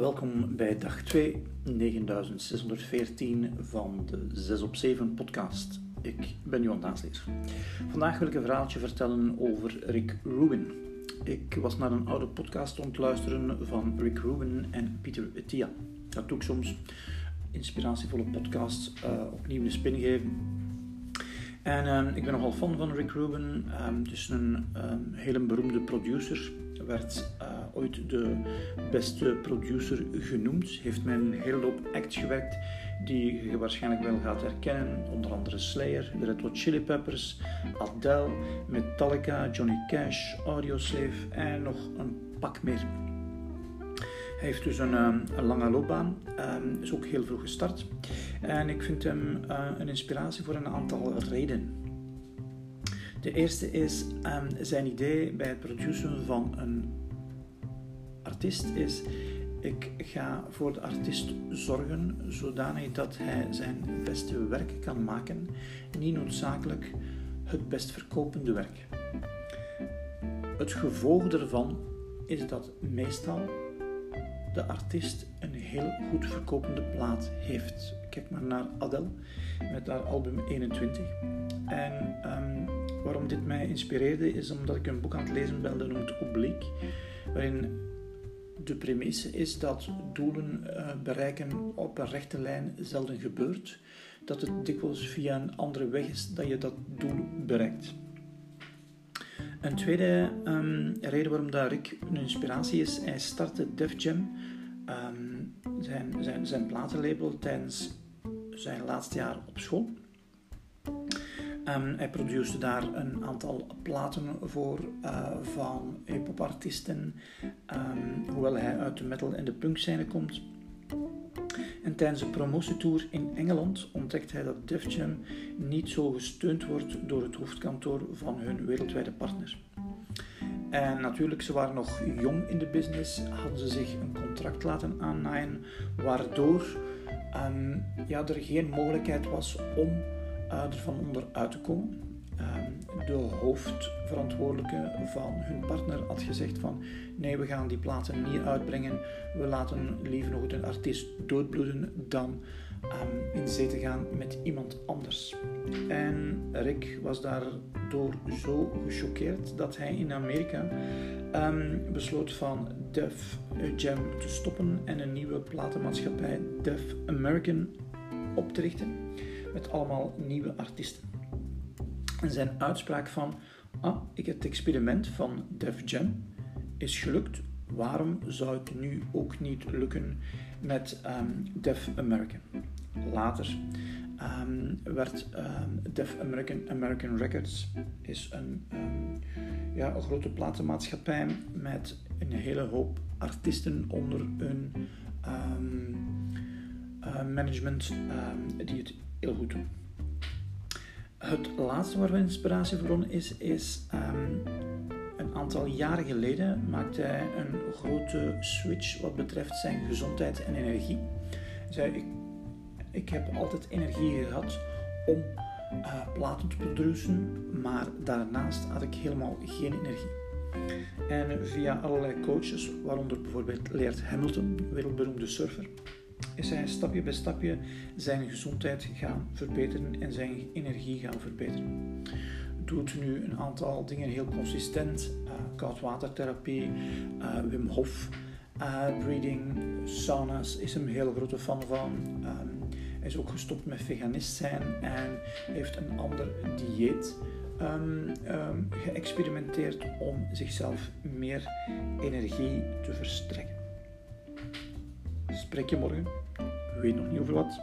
Welkom bij dag 2, 9614 van de 6 op 7 podcast. Ik ben Johan Daasleer. Vandaag wil ik een verhaaltje vertellen over Rick Rubin. Ik was naar een oude podcast ontluisteren van Rick Rubin en Peter Attia. Dat doe ik soms. Inspiratievolle podcasts uh, opnieuw de spin geven. En uh, ik ben nogal fan van Rick Rubin. Um, het is een um, hele beroemde producer. Werd ooit de beste producer genoemd. Heeft met een hele loop acts gewerkt die je waarschijnlijk wel gaat herkennen. Onder andere Slayer, de Red Hot Chili Peppers, Adele, Metallica, Johnny Cash, Audioslave en nog een pak meer. Hij heeft dus een, een lange loopbaan, um, is ook heel vroeg gestart. En ik vind hem uh, een inspiratie voor een aantal redenen. De eerste is um, zijn idee bij het produceren van een artiest is ik ga voor de artiest zorgen zodanig dat hij zijn beste werk kan maken, niet noodzakelijk het best verkopende werk. Het gevolg daarvan is dat meestal de artiest een heel goed verkopende plaat heeft. Kijk maar naar Adele met haar album 21. En um, waarom dit mij inspireerde is omdat ik een boek aan het lezen ben dat noemt Oblique, waarin de premisse is dat doelen uh, bereiken op een rechte lijn zelden gebeurt. Dat het dikwijls via een andere weg is dat je dat doel bereikt. Een tweede um, reden waarom dat Rick een inspiratie is, hij startte Def Jam, um, zijn, zijn, zijn platenlabel, tijdens zijn laatste jaar op school. Um, hij produceerde daar een aantal platen voor uh, van hip-hop um, hoewel hij uit de metal en de punk scène komt. En tijdens een promotietour in Engeland ontdekt hij dat Def Jam niet zo gesteund wordt door het hoofdkantoor van hun wereldwijde partner. En natuurlijk, ze waren nog jong in de business, hadden ze zich een contract laten aannaaien, waardoor um, ja, er geen mogelijkheid was om uh, ervan onderuit te komen. Uh, de hoofdverantwoordelijke van hun partner had gezegd van nee, we gaan die platen niet uitbrengen. We laten liever nog een artiest doodbloeden dan um, in zee te gaan met iemand anders. En Rick was daardoor zo gechoqueerd dat hij in Amerika um, besloot van Def Jam te stoppen en een nieuwe platenmaatschappij Def American op te richten met allemaal nieuwe artiesten. En zijn uitspraak van, ah, ik het experiment van Def Jam is gelukt, waarom zou het nu ook niet lukken met um, Def American? Later um, werd um, Def American American Records is een, ja, een grote platenmaatschappij met een hele hoop artiesten onder hun management die het heel goed doen. Het laatste waar we inspiratie voor is, is um, een aantal jaren geleden maakte hij een grote switch wat betreft zijn gezondheid en energie. Hij zei, ik, ik heb altijd energie gehad om uh, platen te produceren, maar daarnaast had ik helemaal geen energie. En via allerlei coaches, waaronder bijvoorbeeld Leert Hamilton, wereldberoemde surfer, is hij stapje bij stapje zijn gezondheid gaan verbeteren en zijn energie gaan verbeteren. Doet nu een aantal dingen heel consistent. Uh, koudwatertherapie, uh, Wim Hof, uh, breathing, sauna's is hem een heel grote fan van. Hij is ook gestopt met veganist zijn en heeft een ander dieet um, um, geëxperimenteerd om zichzelf meer energie te verstrekken. Spreek je morgen. weet nog niet over wat.